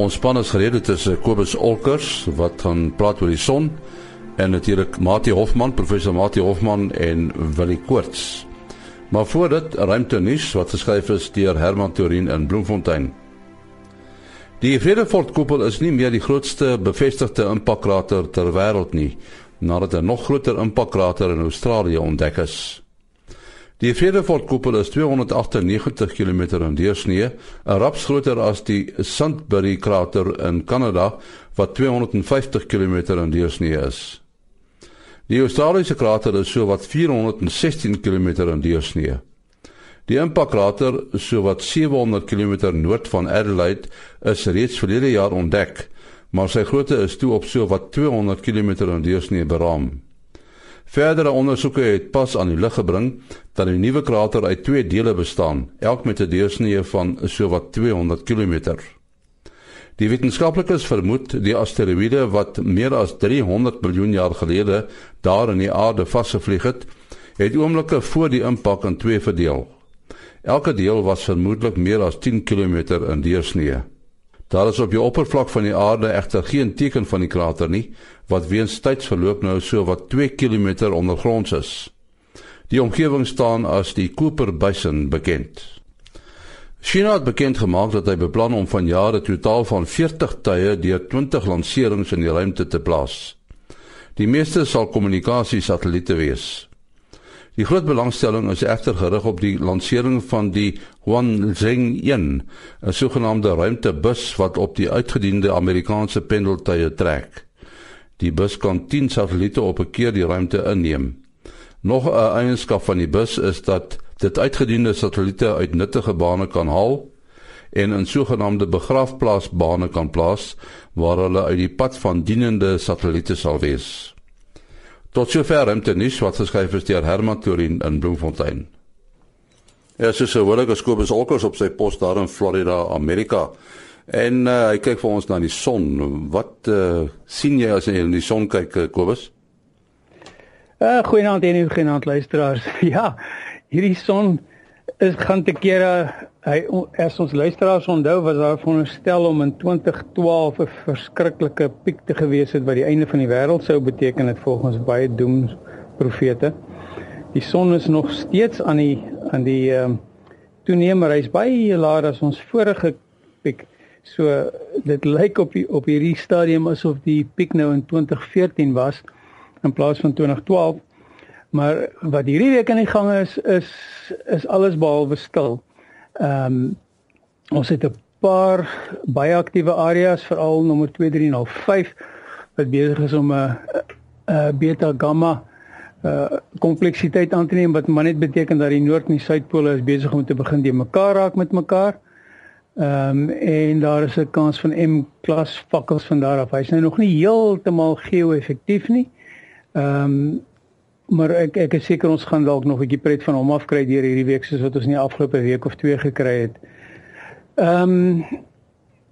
Ons span is gereed dit is Kobus Olkers wat gaan praat oor die son en natuurlik Mati Hofman, professor Mati Hofman en Willie Koorts. Maar voor dit ruimte nuus wat geskryf is deur Herman Torin in Bloemfontein. Die Vredefort koepel is nie meer die grootste bevestigde impakkrater ter wêreld nie, nadat 'n nog groter impakkrater in Australië ontdek is. Die Vredefort koepel is 298 km in deursnee, 'n raps groter as die Sandbury krater in Kanada wat 250 km in deursnee is. Die Australiese krater is so wat 416 km in deursnee. Die impakkrater, so wat 700 km noord van Adelaide, is reeds verlede jaar ontdek, maar sy grootte is toe op so wat 200 km in deursnee beraam. Verdere ondersoeke het pas aan die lig gebring dat die nuwe krater uit twee dele bestaan, elk met 'n deursnee van so wat 200 km. Die wetenskaplikes vermoed die asteroïde wat meer as 300 miljoen jaar gelede daar in die aarde vasgevlieg het, het oomblikke voor die impak in twee verdeel. Elke deel was vermoedelik meer as 10 km in deursnee. Daar is op die oppervlak van die aarde egter geen teken van die krater nie, wat weens tydsverloop nou so wat 2 km ondergronds is. Die omgewing staan as die Cooper Basin bekend. China het bekend gemaak dat hy beplan om vanjaar 'n totaal van 40 tye deur 20 lanserings in die ruimte te plaas. Die meeste sal kommunikasiesatelliete wees. Die groot belangstelling is egter gerig op die lansering van die Huanzheng-1, 'n sogenaamde ruimtebus wat op die uitgediende Amerikaanse pendeltuie trek. Die bus kan 10 satelliete op 'n keer die ruimte inneem. Nog 'n eienskap van die bus is dat dit uitgediende satelliete uit nuttige bane kan haal en in sogenaamde begraafplaasbane kan plaas waar hulle uit die pad van dienende satelliete sal wees. Tot sover ruimte nuus wat geskryf is deur Herman Torin in Bloemfontein. Ja, so so wil ek geskoop is alkos op sy pos daar in Florida, Amerika. En uh, hy kyk vir ons na die son. Wat uh, sien jy as jy in die son kyk, uh, Kobus? Uh, goeienaand en goeienaand luisteraars. Ja, hierdie son is gaan te kere hy as ons luisteraars onthou was daar veronderstel om in 2012 'n verskriklike piek te gewees het wat die einde van die wêreld sou beteken het volgens baie doemsprofete. Die son is nog steeds aan die aan die ehm um, toeneem reis baie laer as ons vorige piek. So dit lyk op die, op hierdie stadium asof die piek nou in 2014 was in plaas van 2012. Maar wat hierdie week aan die gang is is is alles behalwe stil. Ehm um, ons het 'n paar baie aktiewe areas veral nommer 2 3 en 5 wat besig is om 'n 'n beta gamma uh kompleksiteit aan te neem wat maar net beteken dat die noord en die suidpole is besig om te begin die mekaar raak met mekaar. Ehm um, en daar is 'n kans van M klas vakkels van daar af. Hy's nou nog nie heeltemal geo-effektief nie. Ehm um, maar ek ek is seker ons gaan dalk nog 'n bietjie pret van hom afkry deur hierdie week soos wat ons nie afgelope week of twee gekry het. Ehm um,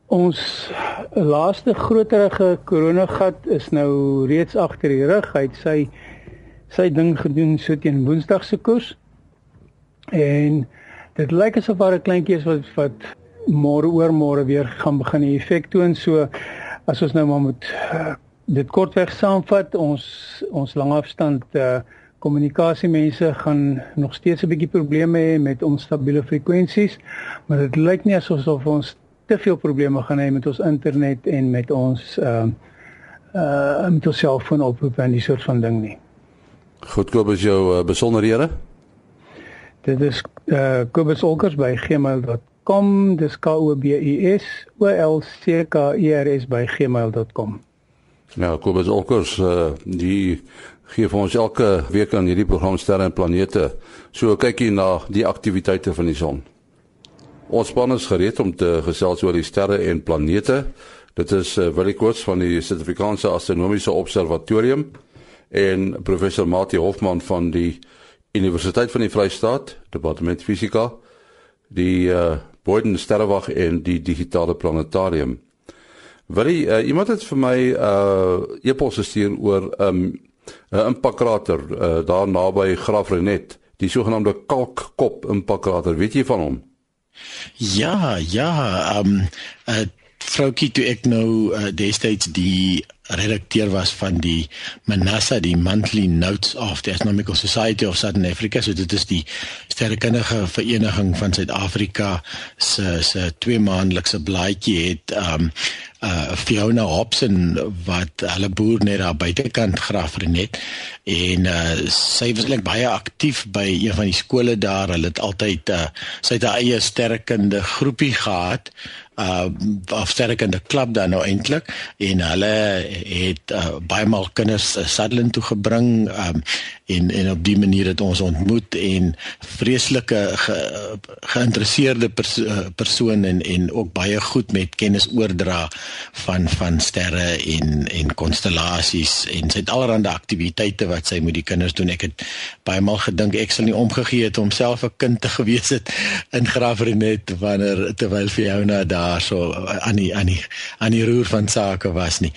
ons laaste groterige koronagat is nou reeds agter die rug. Hy het sy sy ding gedoen so teen Woensdag se koers. En dit lyk asof daar 'n kleintjie is wat wat môre oor môre weer gaan begin effek toon. So as ons nou maar moet uh, dit kortweg saamvat ons ons langafstand uh kommunikasie mense gaan nog steeds 'n bietjie probleme hê met onstabiele frekwensies maar dit lyk nie asof ons te veel probleme gaan hê met ons internet en met ons uh uh met ons selfoon oproep en die soort van ding nie. Goedkoop is jou uh, besonderhede? Dit is uh Kobus Olkers by gmail.com dis K O B U S O L C K E R S by gmail.com. Ja, Kobus Olkers, uh, die gee vir ons elke week aan hierdie program sterre en planete. So kyk hier na die aktiwiteite van die son. Ons span is gereed om te gesels oor die sterre en planete. Dit is uh, Willie Koorts van die Suid-Afrikaanse Astronomiese Observatorium en professor Mati Hofman van die Universiteit van die Vrystaat, Departement Fisika, die uh, Boden Sterrewag en die Digitale Planetarium. Willie, uh, iemand het vir my 'n uh, e-pos gestuur oor 'n um, 'n impakkrater uh, daar naby Graafrenet, die sogenaamde Kalkkop impakkrater. Weet jy van hom? Ja, ja, ehm um, uh, vroutjie toe ek nou uh, destyds die redakteur was van die Manassa die Monthly Notes of the Astronomical Society of Southern Africa. So dit is die sterrekundige vereniging van Suid-Afrika se se twee maandelikse blaadjie het um uh Fiona Hobson wat hulle boer net daar buitekant Graafrenet en uh sy was eintlik baie aktief by een van die skole daar. Hulle het altyd uh sy het 'n eie sterrekunde groepie gehad uh of sterkende klub dan nou eintlik en hulle het uh, baie maal kinders uh, Sutherland toe gebring um en en op die manier het ons ontmoet en vreeslike ge, geïnteresseerde pers, uh, persoon en en ook baie goed met kennis oordra van van sterre en en konstellasies en sy het allerlei aktiwiteite wat sy met die kinders doen ek het baie maal gedink ek sal nie omgegee het om self 'n kind te gewees het in Graafrenet wanneer terwyl vir jou na daar daar so aan die aan die aan die roer van sake was nie.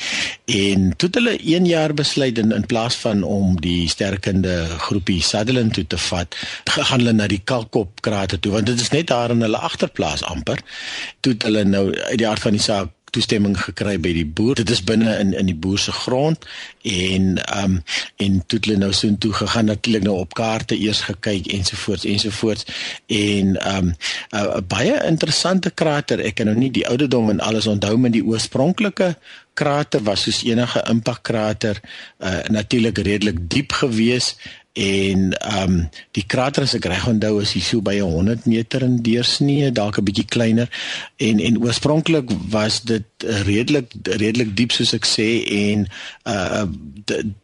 En toe het hulle 1 jaar besluit in in plaas van om die sterkende groepie Sutherland toe te vat, gaan hulle na die Kalkop krater toe want dit is net daar in hulle agterplaas amper. Toe het hulle nou uit die aard van die saak toestemming gekry by die boer. Dit is binne in in die boer se grond en ehm um, en toe hulle nou so intoe gegaan natuurlik nou op kaarte eers gekyk ensovoorts ensovoorts en ehm um, 'n uh, baie interessante krater. Ek kan nou nie die ouderdom en alles onthou met die oorspronklike krater was soos enige impakkrater uh, natuurlik redelik diep gewees en ehm um, die krater as ek reg onthou is hier so by 100 meter in deursnee, dalk 'n bietjie kleiner. En en oorspronklik was dit redelik redelik diep soos ek sê en uh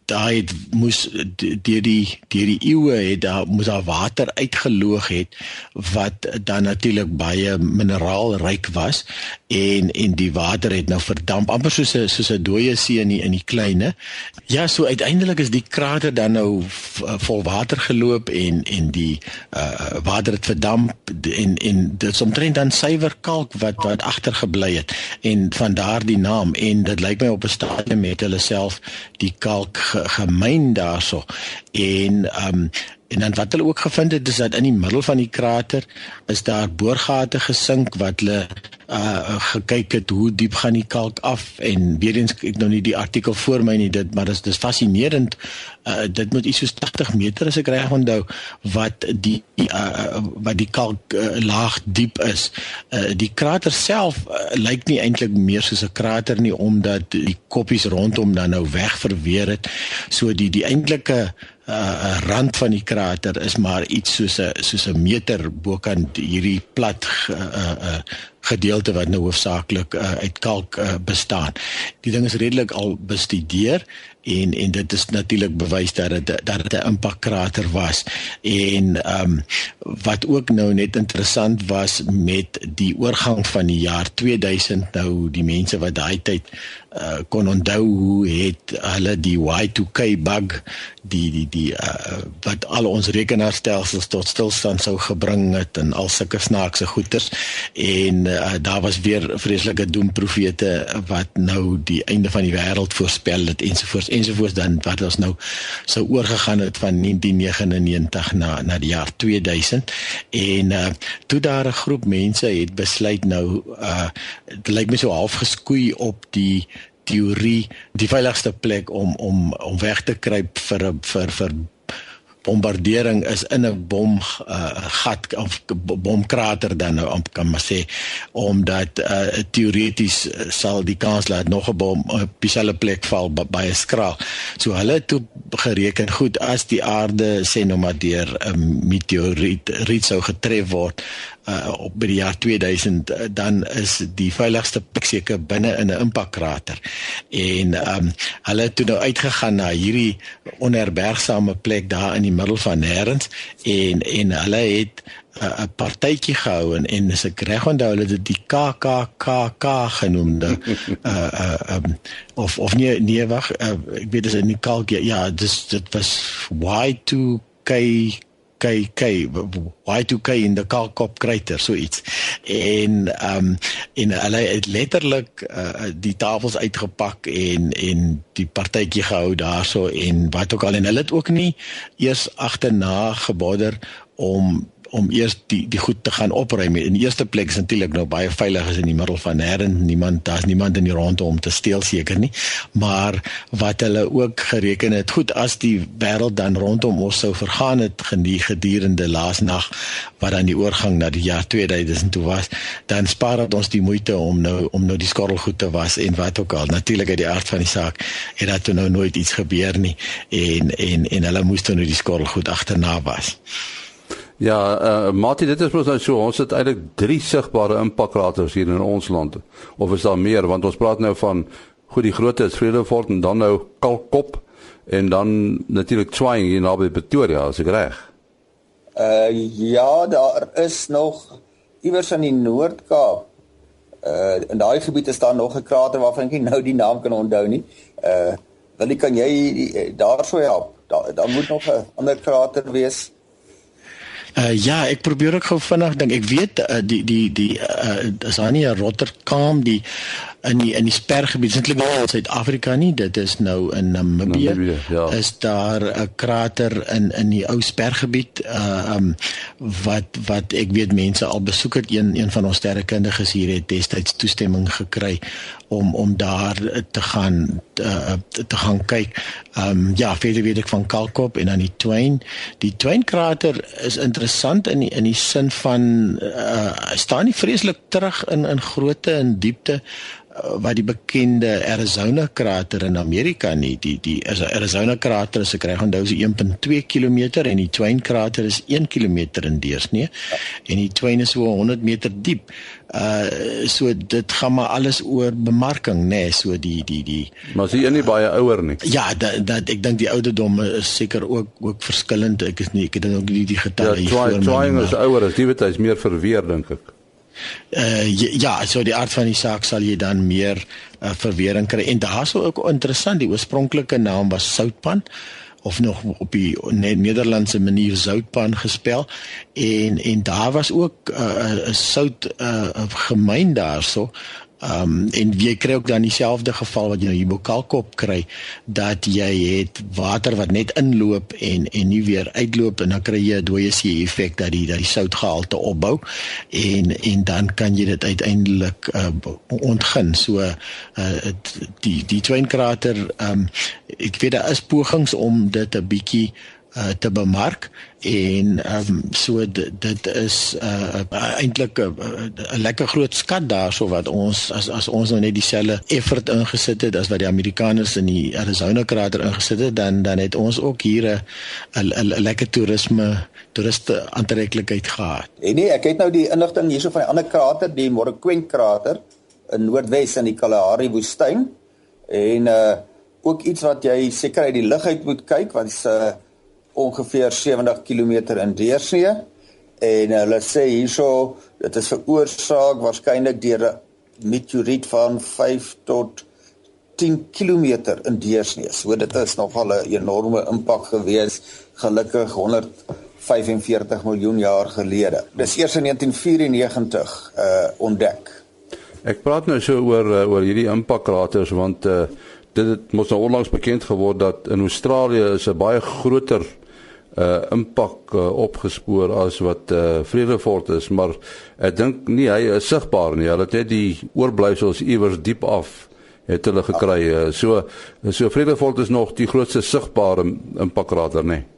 daai moes deur die deur die eeue het daar moes daar water uitgeloog het wat dan natuurlik baie mineraalryk was en en die water het nou verdamp amper soos 'n soos 'n dooie see in die, in die kleine. Ja so uiteindelik is die krater dan nou vol water geloop en en die uh water het verdamp en en dit is omtrent dan suiwer kalk wat wat agtergebly het en van daardie naam en dit lyk my op 'n stadium met hulle self die kalk gemyn daarso. En um en dan wat hulle ook gevind het is dat in die middel van die krater is daar boorgate gesink wat hulle uh gekyk het hoe diep gaan die kalk af. En weer eens ek nou nie die artikel voor my nie dit maar dit is dis fascinerend. Uh dit moet iets soos 80 meter as ek reg onthou wat die uh wat die kalk uh, laag diep is. Uh die krater self uh, lyk nie eintlik meer soos 'n krater nie omdat die koppies rondom dan nou weg verweer het. So die die eintlike uh rand van die krater is maar iets soos 'n soos 'n meter bokant hierdie plat uh uh gedeelte wat nou hoofsaaklik uh, uit kalk uh, bestaan. Die ding is redelik al bestudeer en en dit is natuurlik bewys dat dit dat dit 'n impakkrater was en ehm um, wat ook nou net interessant was met die oorgang van die jaar 2000 nou die mense wat daai tyd uh, kon onthou hoe het hulle die Y2K bug die die die uh, wat al ons rekenaarstelsels tot stilstand sou gebring het en al sulke snaakse goeters en uh, daar was weer vreeslike doemprofete wat nou die einde van die wêreld voorspel het ensovoorts ensovoorts. Dan wat ons nou sou oorgegaan het van 1999 na na die jaar 2000 en uh, toe daar 'n groep mense het besluit nou uh, dit lyk my so half geskoei op die teorie die veiligste plek om om om weg te kruip vir vir vir bombardering is in 'n bom uh, gat of bomkrater dan nou om kan maar sê omdat uh, teoreties sal die kans dat nog 'n bom op dieselfde plek val baie skraal. So hulle het toe gereken goed as die aarde sê nou maar deur 'n meteoriet sou getref word uh, op by die jaar 2000 uh, dan is die veiligste plek seker binne in 'n impakkrater. En ehm um, hulle het toe nou uitgegaan na hierdie onherbergsame plek daar in die middel van nêrens en en hulle het 'n uh, partytjie gehou en en as ek reg onthou hulle dit die KKKK genoem uh uh um, of of nee nee wag uh, ek weet dit is in die kalk ja dis dit was Y2K KK Y2K in die Kalkop krater so iets. En ehm um, en hulle het letterlik uh, die tafels uitgepak en en die partytjie gehou daarso en wat ook al en hulle het ook nie eers agterna gebodder om om eers die die goed te gaan opruim. In die eerste plek is natuurlik nou baie veilig is in die middel van nêrens niemand daar's niemand in die rondte om te steel seker nie. Maar wat hulle ook gereken het, goed as die wêreld dan rondom ons sou vergaan het gedurende laasnag wat dan die oorgang na die jaar 2000 toe was, dan spaar dit ons die moeite om nou om nou die skorrelgoed te was en wat ook al. Natuurlik uit die aard van die saak het dat nou nooit iets gebeur nie en en en hulle moes toe nou die skorrelgoed agterna was. Ja, uh, Mati, dit is mos nou so, ons het eintlik drie sigbare impakkraters hier in ons land. Of is daar meer want ons praat nou van goed die grootte is Vredefort en dan nou Kalkop en dan natuurlik Twain hier naby Pretoria, as ek reg. Uh ja, daar is nog iewers in die Noord-Kaap. Uh in daai gebied is daar nog 'n krater waarvan ek nou die naam kan onthou nie. Uh wil ek kan jy daarso help? Daar daar moet nog 'n ander krater wees. Uh, ja, ek probeer ook gou vinnig dink. Ek weet uh, die die die uh, is daar nie 'n Rotterdam die in die in die spergebied eintlik wel in Suid-Afrika nie dit is nou in Namibië ja. is daar 'n krater in in die ou spergebied uh um wat wat ek weet mense al besoek het een een van ons sterrekundiges hier het destyds toestemming gekry om om daar te gaan uh, te gaan kyk. Ehm um, ja, verder weet ek van Kalkop en dan die Twain. Die Twain krater is interessant in die, in die sin van uh staan nie vreeslik terug in in grootte en diepte wat die bekende Arizona krater in Amerika nie die die is Arizona krater as ek reg onthou is 1.2 km en die Twain krater is 1 km in deursnee en die Twain is so 100 meter diep. Uh so dit gaan maar alles oor bemarking nê nee, so die die die Maar hy nie baie ouer nie. Ja, dat, dat ek dink die ouderdom is seker ook ook verskillend. Ek is nie ek het dan ook nie die getalle ja, hier voor my. Ja, Twain is ouer, as jy weet hy's meer verweer dink ek. Uh ja, so die aard van die saak sal jy dan meer uh, verwering kry. En daarso ook interessant, die oorspronklike naam was Soutpan of nog op die Nederlandse manier Soutpan gespel en en daar was ook 'n uh, sout uh, gemeen daarso Ehm um, en jy kry ook dan dieselfde geval wat jy nou hier by Kalkop kry dat jy het water wat net inloop en en nie weer uitloop en dan kry jy 'n dooie see effek dat die dat die soutgehalte opbou en en dan kan jy dit uiteindelik uh, ontgin. So uh, die die Twain krater ehm um, ek weet daar is pogings om dit 'n bietjie uh, te bemark en um, so dit, dit is uh, eintlik 'n lekker groot skat daarso wat ons as as ons nou net dieselfde effort ingesit het as wat die Amerikaners in die Arizona krater ingesit het dan dan het ons ook hier 'n 'n lekker toerisme toeriste aantreklikheid gehad. En nee, ek het nou die inligting hierso van 'n ander krater, die Morquent krater in Noordwes in die Kalahari woestyn en uh ook iets wat jy seker uit die lug uit moet kyk want uh, ongeveer 70 km in deursnee en hulle sê hierso dit is veroorsaak waarskynlik deur 'n meteoriet van 5 tot 10 km in deursnee. So dit is nogal 'n enorme impak gewees gelukkig 145 miljoen jaar gelede. Dis eers in 1994 uh ontdek. Ek praat nou so oor uh, oor hierdie impakkraters want uh dit het mos nou onlangs bekend geword dat in Australië is 'n baie groter uh impak uh, opgespoor as wat uh Vredefort is, maar ek dink nie hy is sigbaar nie. Hulle het net die oorblyfsels iewers diep af het hulle gekry. Uh, so so Vredefort is nog die grootste sigbare impakrater, nê. Nee.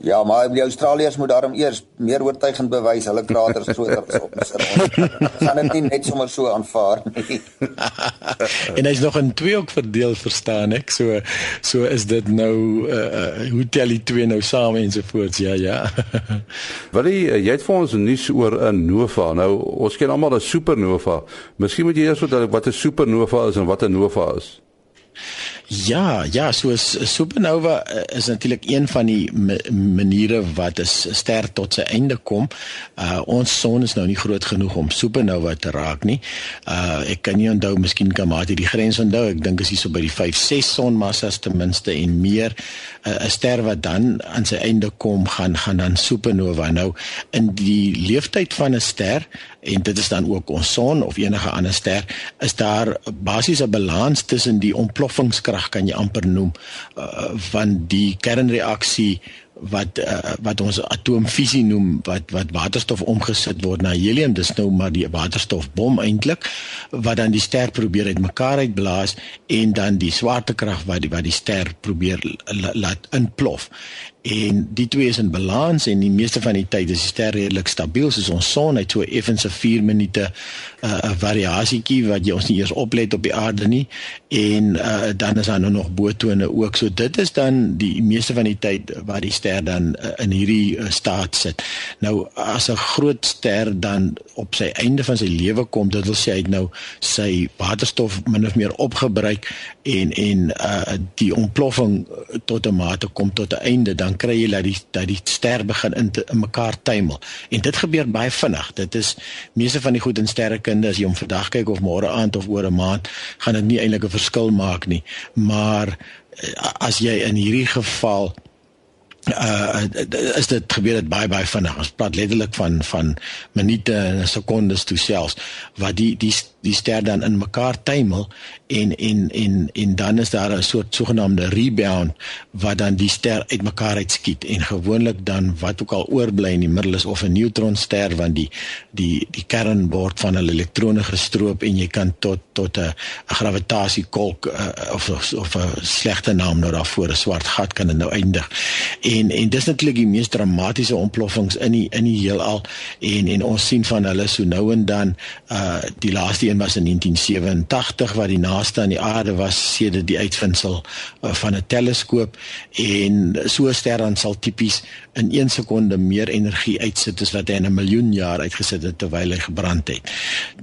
Ja, maar die Australiërs moet daarom eers meer oortuigend bewys hulle kraters groter as ons. Gaan dit nie net sommer so aanvaar nie. en hy's nog in twee ook verdeel, verstaan ek. So so is dit nou uh hoe tel die twee nou saam ensovoorts. Ja, ja. Wat jy jy het vir ons nuus oor 'n nova. Nou ons ken almal 'n supernova. Miskien moet jy eers vertel wat 'n supernova is en wat 'n nova is. Ja, ja, so supernova eh, is natuurlik een van die maniere wat 'n ster tot sy einde kom. Uh ons son is nou nie groot genoeg om supernova te raak nie. Uh ek kan nie onthou, miskien kan maar die grens onthou. Ek dink is hier so by die 5, 6 sonmassas ten minste en meer. 'n uh, ster wat dan aan sy einde kom, gaan gaan dan supernova. Nou in die leeftyd van 'n ster en dit is dan ook ons son of enige ander ster, is daar basies 'n balans tussen die ontploffingskrag kan jy amper noem uh, van die kernreaksie wat uh, wat ons atoomfisie noem wat wat waterstof omgesit word na helium. Dis nou maar die waterstofbom eintlik wat dan die ster probeer uitmekaar uitblaas en dan die swaartekrag wat die wat die ster probeer laat inplof en die twee is in balans en die meeste van die tyd is die ster redelik stabiel soos ons son. Het so effens 'n 4 minute 'n uh, variasietjie wat jy ons nie eers oplet op die aarde nie. En uh, dan is daar nou nog botone ook. So dit is dan die meeste van die tyd waar die ster dan uh, in hierdie uh, staat sit. Nou as 'n groot ster dan op sy einde van sy lewe kom dit wil sê hy het nou sy waterstof min of meer opgebruik en en uh, die ontploffing tot 'n mate kom tot 'n einde dan kry jy dat die dat die ster begin in, te, in mekaar tuimel. En dit gebeur baie vinnig. Dit is meeste van die goed in sterrekunde as jy hom vandag kyk of môre aand of oor 'n maand, gaan dit nie eintlik 'n verskil maak nie. Maar eh, as jy in hierdie geval uh is dit gebeur dit baie baie vinnig. Ons praat letterlik van van minute en sekondes toe selfs wat die die die ster dan in mekaar tuimel en en en en dan is daar 'n soort sogenaamde rebound wat dan die ster uitmekaar uitskiet en gewoonlik dan wat ook al oorbly in die middel is of 'n neutronster want die die die kern word van 'n elektrone gestroop en jy kan tot tot 'n gravitasiekolk uh, of of 'n slegte naam nou daarvoor 'n swart gat kan dit nou eindig. En en dis natuurlik die mees dramatiese ontploffings in die in die heelal. En en ons sien van hulle so nou en dan uh die laaste een was in 1987 wat die naaste aan die aarde was sedert die uitvinding uh, van 'n teleskoop. En so 'n ster dan sal tipies in 1 sekonde meer energie uitsit as wat hy in 'n miljoen jaar uitgesit het terwyl hy gebrand het.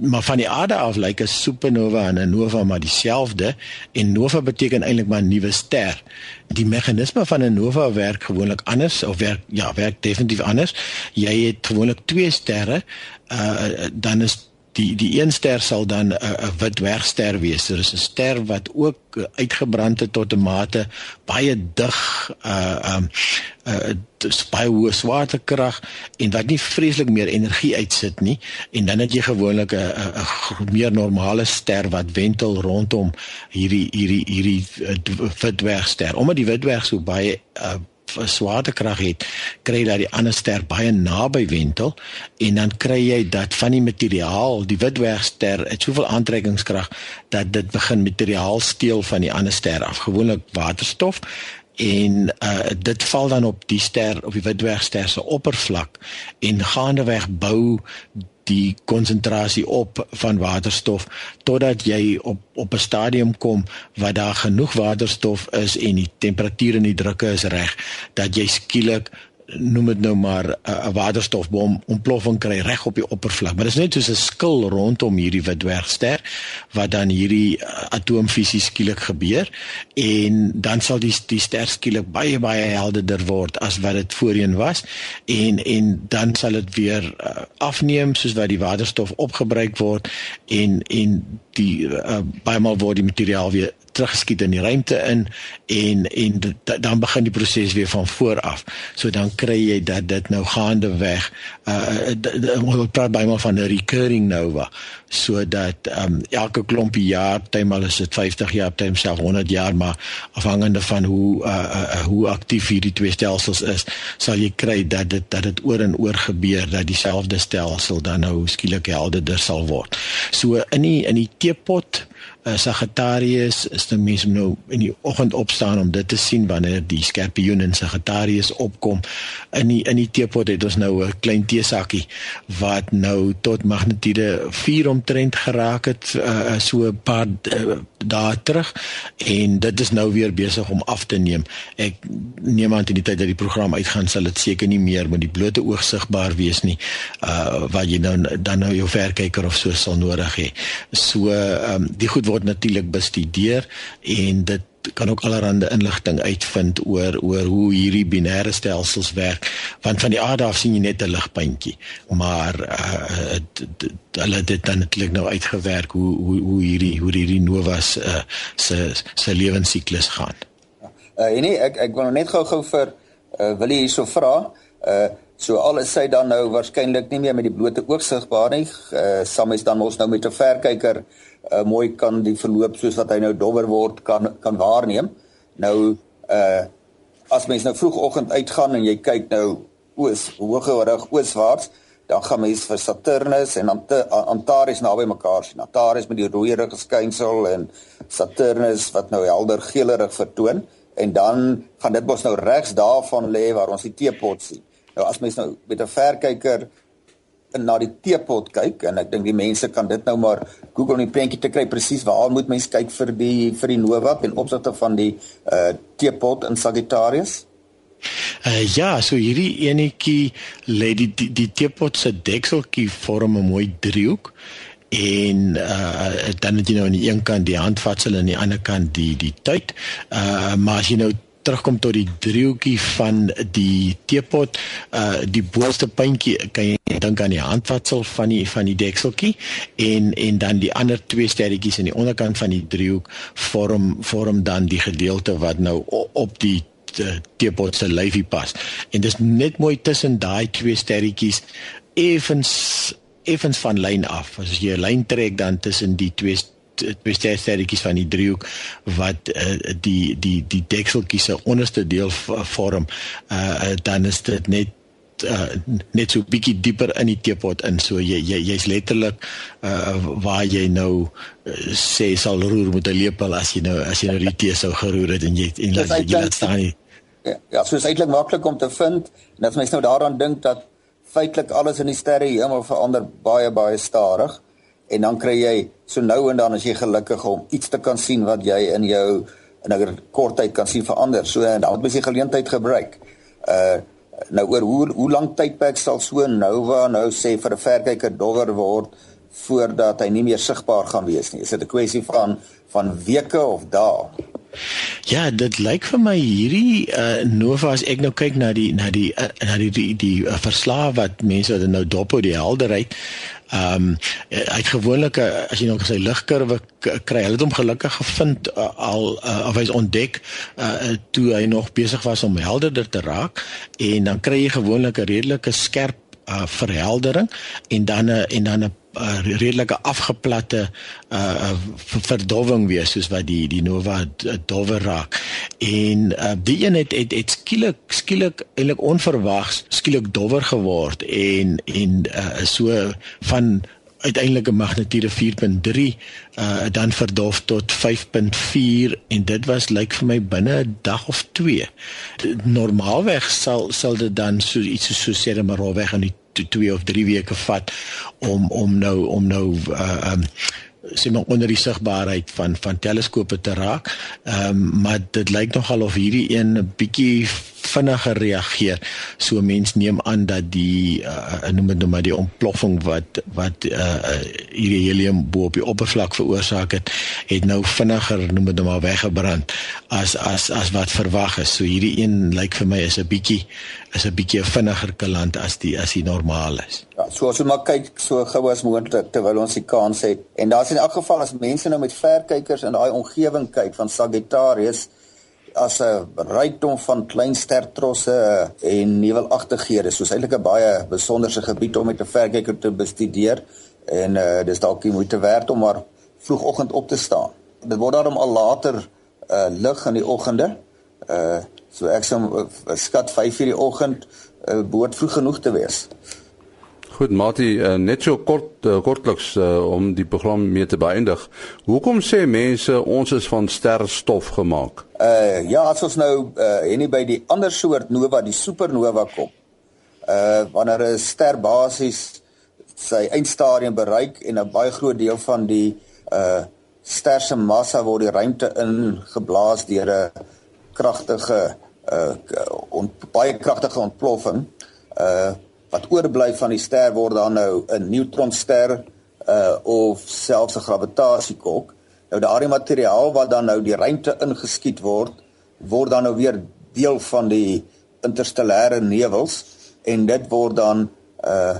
Maar van die aarde af lyk 'n supernova en 'n nova maar dieselfde en nova beteken eintlik maar 'n nuwe ster. Die meganisme van 'n nova werk gewoonlik anders of werk ja, werk definitief anders. Jy het gewoonlik twee sterre, uh dan is die die een ster sal dan 'n uh, 'n wit dwergster wees. Dit is 'n ster wat ook uitgebrand het tot 'n mate baie dig uh um uh baie hoë swaartekrag en wat nie vreeslik meer energie uitsit nie en dan het jy gewoonlik 'n 'n meer normale ster wat wentel rondom hierdie hierdie hierdie wit dwergster. Omdat die wit dwerg so baie uh swaartekrag het, kry jy dat die ander ster baie naby wentel en dan kry jy dat van die materiaal, die witdwergster het soveel aantrekkingskrag dat dit begin materiaal steel van die ander ster af, gewoonlik waterstof en uh, dit val dan op die ster op die witdwergster se oppervlak en gaandeweg bou die konsentrasie op van waterstof totdat jy op op 'n stadium kom waar daar genoeg waterstof is en die temperatuur en die drukke is reg dat jy skielik noem dit nou maar 'n waterstofbom ontploffing kry reg op die oppervlak. Maar dit is net soos 'n skil rondom hierdie wit dwergster wat dan hierdie uh, atoomfisie skielik gebeur. En dan sal die die ster skielik baie baie helderder word as wat dit voorheen was. En en dan sal dit weer uh, afneem soos wat die waterstof opgebruik word. En en die uh, baie maal word die materiaal weer teruggeskiet in die ruimte in en en dan begin die proses weer van voor af. So dan kry jy dat dit nou gaande weg uh ons praat baie maal van 'n recurring nova sodat um elke klompie jaar, partymal is dit 50 jaar, partymal self 100 jaar, maar afhangende van hoe uh, uh hoe aktief hierdie twee stelsels is, sal jy kry dat dit dat dit oor en oor gebeur dat dieselfde stelsel dan nou skielik helderder sal word. So in die in die teepot uh, Sagittarius is die mens nou in die oggend opstaan om dit te sien wanneer die skorpioen in Sagittarius opkom. In die in die teepot het ons nou 'n klein teesakkie wat nou tot magnitude 4 omtrent geraak het uh, so 'n paar uh, dae terug en dit is nou weer besig om af te neem. Ek neem aan in die tyd dat die program uitgaan sal dit seker nie meer met die blote oog sigbaar wees nie. Uh wat jy nou dan nou jou verkyker of so sal nodig hê. So ehm um, die goed word natuurlik bestudeer en dit kan ook allerlei inligting uitvind oor oor hoe hierdie binêre stelsels werk want van die aard af sien jy net 'n ligpuntjie maar uh, hulle het dit dan netlik nou uitgewerk hoe hoe hoe hierdie hoe hierdie novas uh, se se lewensiklus gaan. Uh en nee ek ek wil net gou-gou vir uh, wil jy hierso vra uh so alles sy dan nou waarskynlik nie meer met die blote oog sigbaar nie. Uh Sam is dan ons nou met 'n verkyker uh, mooi kan die verloop soos wat hy nou dowwer word kan kan waarneem. Nou uh as mens nou vroegoggend uitgaan en jy kyk nou oos, hoëgerig ooswaarts, dan gaan mens vir Saturnus en Antares naby mekaar sien. Antares met die rooierige skynsel en Saturnus wat nou helder geelerig vertoon en dan gaan dit mos nou regs daarvan lê waar ons die teepot sien. Nou as mens nou met 'n verkyker na die teepot kyk en ek dink die mense kan dit nou maar Google om die prentjie te kry presies waar moet mens kyk vir die vir die nova in opsigte van die uh teepot in Sagittarius? Uh ja, so hierdie enetjie lê die die, die teepot se dekseltjie vorm 'n mooi driehoek en uh dan het jy nou aan die een kant die handvatsel en aan die ander kant die die tyd. Uh maar as jy nou terugkom tot die driehoekie van die teepot, uh die boonste puntjie kan jy dink aan die handvatsel van die van die dekseltjie en en dan die ander twee sterretjies aan die onderkant van die driehoek vorm vorm dan die gedeelte wat nou op die teepot se lyfie pas. En dis net mooi tussen daai twee sterretjies effens effens van lyn af. As jy 'n lyn trek dan tussen die twee twee sterretjies van die driehoek wat uh, die die die dekseltjie se onderste deel vorm, uh, dan is dit net uh, net so bietjie dieper in die teepot in. So jy jy jy's letterlik uh, waar jy nou uh, sê sal roer met 'n lepel as jy nou as jy nou die tee sou geroer het en jy en laat jy laat staan nie. Ja, ja, so is eintlik maklik om te vind en as mens nou daaraan dink dat feitelik alles in die sterre hemel verander baie baie stadig en dan kry jy so nou en dan as jy gelukkig om iets te kan sien wat jy in jou in 'n kort tyd kan sien verander. So en dan moet jy geleentheid gebruik. Uh nou oor hoe hoe lank tydperk sal so nova nou sê vir 'n verkyker dowwer word voordat hy nie meer sigbaar gaan wees nie. Is dit 'n kwessie van van weke of dae? Ja, dit lyk vir my hierdie uh, Nova as ek nou kyk na die na die uh, na die die, die uh, verslae wat mense nou dop op die helderheid. Ehm um, hy het gewoonlik as jy nou sy ligkurwe kry, hulle het hom gelukkig gevind uh, al uh, of hy's ontdek uh, toe hy nog besig was om helderder te raak en dan kry jy gewoonlik 'n redelike skerp uh, verheldering en dan 'n en dan 'n uh, redelike afgeplatte uh, verdowing wees soos wat die die nova dowwer raak. En uh, die een het het, het skielik skielik eintlik onverwags skielik dowwer geword en en uh, so van uiteindelike magnitude 4.3 uh dan verdof tot 5.4 en dit was lyk vir my binne 'n dag of 2. Normaalweg sal sal dit dan so iets so sê maar alweg in die 2 of 3 weke vat om om nou om nou uh um sê maar onder die sigbaarheid van van teleskope te raak. Ehm um, maar dit lyk nogal of hierdie een 'n bietjie vinniger reageer. So mens neem aan dat die uh, noem dit nou maar die ontploffing wat wat uh, hierdie helium bo op die oppervlak veroorsaak het, het nou vinniger noem dit nou maar weggebrand as as as wat verwag is. So hierdie een lyk vir my is 'n bietjie is 'n bietjie vinniger kaland as die as die normaal is. Ja, so as ons maar kyk so gou as moontlik terwyl ons die kans het. En daar's in elk geval as mense nou met verkykers in daai omgewing kyk van Sagittarius as 'n rykdom van klein stertrosse en nevelagtighede. Soos eintlik 'n baie besonderse gebied om met 'n verkyker te bestudeer en uh dis dalk die moeite werd om maar vroegoggend op te staan. Dit word daarom al later uh lig in die oggende. Uh So ek sou uh, skat 5:00 die oggend uh, behoort vroeg genoeg te wees. Goed, Mati, uh, net so kort uh, kortliks uh, om die program mee te beëindig. Hoekom sê mense ons is van sterstof gemaak? Uh ja, as ons nou uh en nie by die ander soort nova, die supernova kom. Uh wanneer 'n ster basies sy eindstadium bereik en 'n baie groot deel van die uh ster se massa word die ruimte ingeblaas deur 'n kragtige uh on, baie kragtige ontploffing uh wat oorbly van die ster word dan nou 'n neutronster uh of selfs 'n gravitasiekok. Nou daardie materiaal wat dan nou die ruimte ingeskiet word, word dan nou weer deel van die interstellêre nevels en dit word dan uh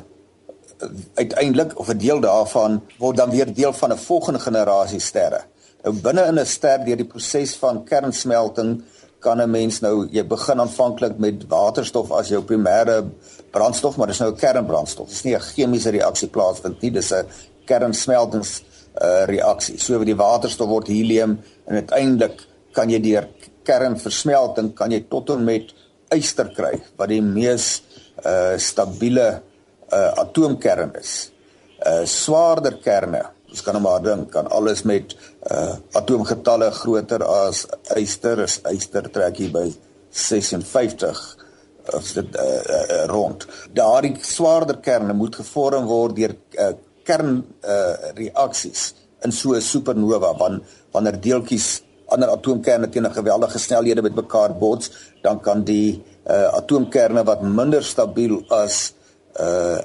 uiteindelik of 'n deel daarvan word dan weer deel van 'n volgende generasie sterre. Nou binne in 'n ster deur die proses van kernsmelting kan 'n mens nou jy begin aanvanklik met waterstof as jou primêre brandstof, maar dis nou 'n kernbrandstof. Dis nie 'n chemiese reaksie plaasvind nie, dis 'n kernsmeltings uh, reaksie. So word die waterstof word helium en uiteindelik kan jy deur kernversmelting kan jy tot en met yster kry wat die mees uh stabiele uh atoomkern is. Uh swaarder kerne, ons kan maar dink, kan alles met uh atoomgetalle groter as yster, is yster trek hier by 56 of dit uh, uh, rond. Daardie swaarder kerne moet gevorm word deur uh, kern uh, reaksies in so 'n supernova wanneer wanneer deeltjies ander atoomkerne teen 'n geweldige snelhede met mekaar bots, dan kan die uh, atoomkerne wat minder stabiel as uh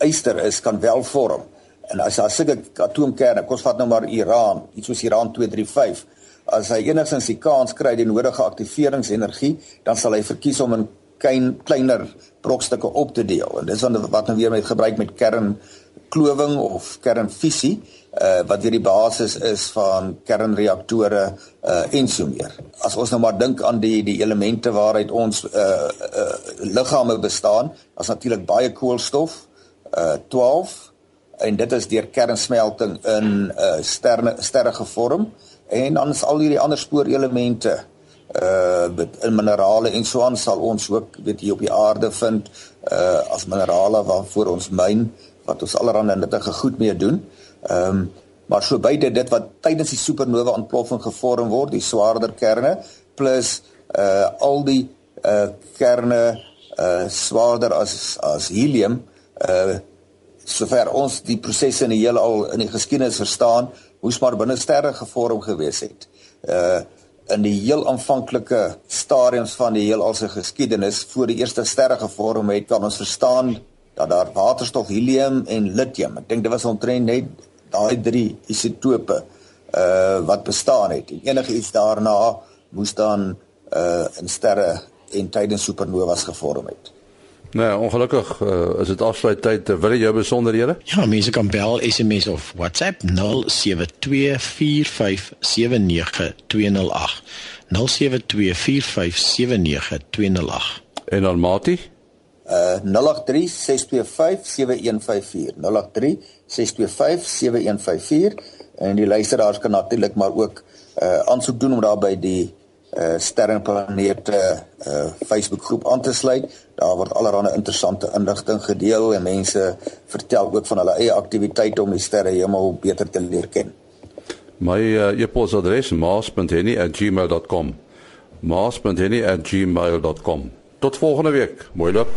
yster is kan wel vorm. En as daar sulke atoomkerne, kom ons vat nou maar Iran, iets soos Iran 235, as hy enigstens die kans kry die nodige aktiveringsenergie, dan sal hy verkies om in klein kleiner brokstukke op te deel. En dis dan wat nou weer met gebruik met kernklowing of kernfisie uh wat weer die basis is van kernreaktore uh en so meer. As ons nou maar dink aan die die elemente waaruit ons uh uh liggame bestaan, as natuurlik baie koolstof uh 12 en dit is deur kernsmelting in uh sterre sterre gevorm en dan is al hierdie ander spoorelemente uh in minerale en so aan sal ons ook weet hier op die aarde vind uh as minerale waarvoor ons myn wat ons allerhande nuttige goed mee doen. Ehm um, maar so beide dit wat tydens die supernova ontploffing gevorm word, die swaarder kerne plus uh al die uh kerne uh swaarder as as helium uh sover ons die prosesse in die heelal in die geskiedenis verstaan, moes maar binne sterre gevorm gewees het. Uh in die heel aanvanklike stadiums van die heelal se geskiedenis voor die eerste sterre gevorm het, kan ons verstaan dat daar waterstof, helium en lithium. Ek dink dit was omtrent net daai drie isotope uh wat bestaan het. En enige iets daarna moes dan uh in sterre en tydens supernovas gevorm het. Nee, ongelukkig uh, is dit afsluit tyd. Wil jy jou besonderhede? Ja, mense kan bel, SMS of WhatsApp 0724579208. 0724579208. En dan Mati? Uh 0836257154. 0836257154 en die luisteraars kan natuurlik maar ook uh aansoek doen om daar by die uh sterrenplanete uh Facebook groep aan te sluit. Daar word allerlei interessante inligting gedeel en mense vertel ook van hulle eie aktiwiteite om die sterrehemel beter te leer ken. My uh, e-posadres maas.henny@gmail.com. maas.henny@gmail.com. Tot volgende week. Mooi loop.